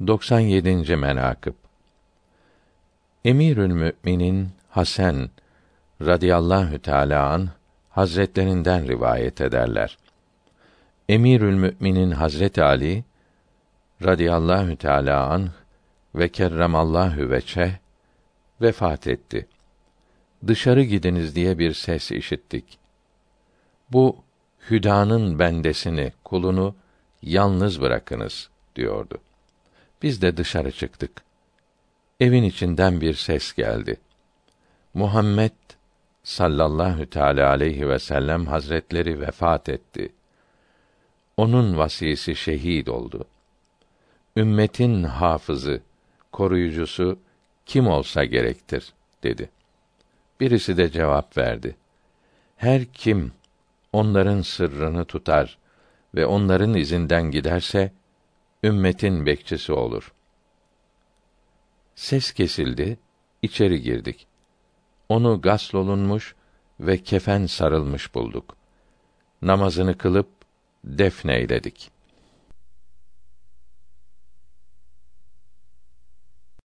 97. menakıb Emirül Müminin Hasan radıyallahu teala an hazretlerinden rivayet ederler. Emirül Müminin Hazret Ali radıyallahu teala an ve kerremallahu veçe vefat etti. Dışarı gidiniz diye bir ses işittik. Bu hüdanın bendesini, kulunu yalnız bırakınız diyordu. Biz de dışarı çıktık. Evin içinden bir ses geldi. Muhammed sallallahu teala aleyhi ve sellem hazretleri vefat etti. Onun vasisi şehit oldu. Ümmetin hafızı, koruyucusu kim olsa gerektir dedi. Birisi de cevap verdi. Her kim onların sırrını tutar ve onların izinden giderse ümmetin bekçisi olur. Ses kesildi, içeri girdik. Onu gaslolunmuş ve kefen sarılmış bulduk. Namazını kılıp defneyledik.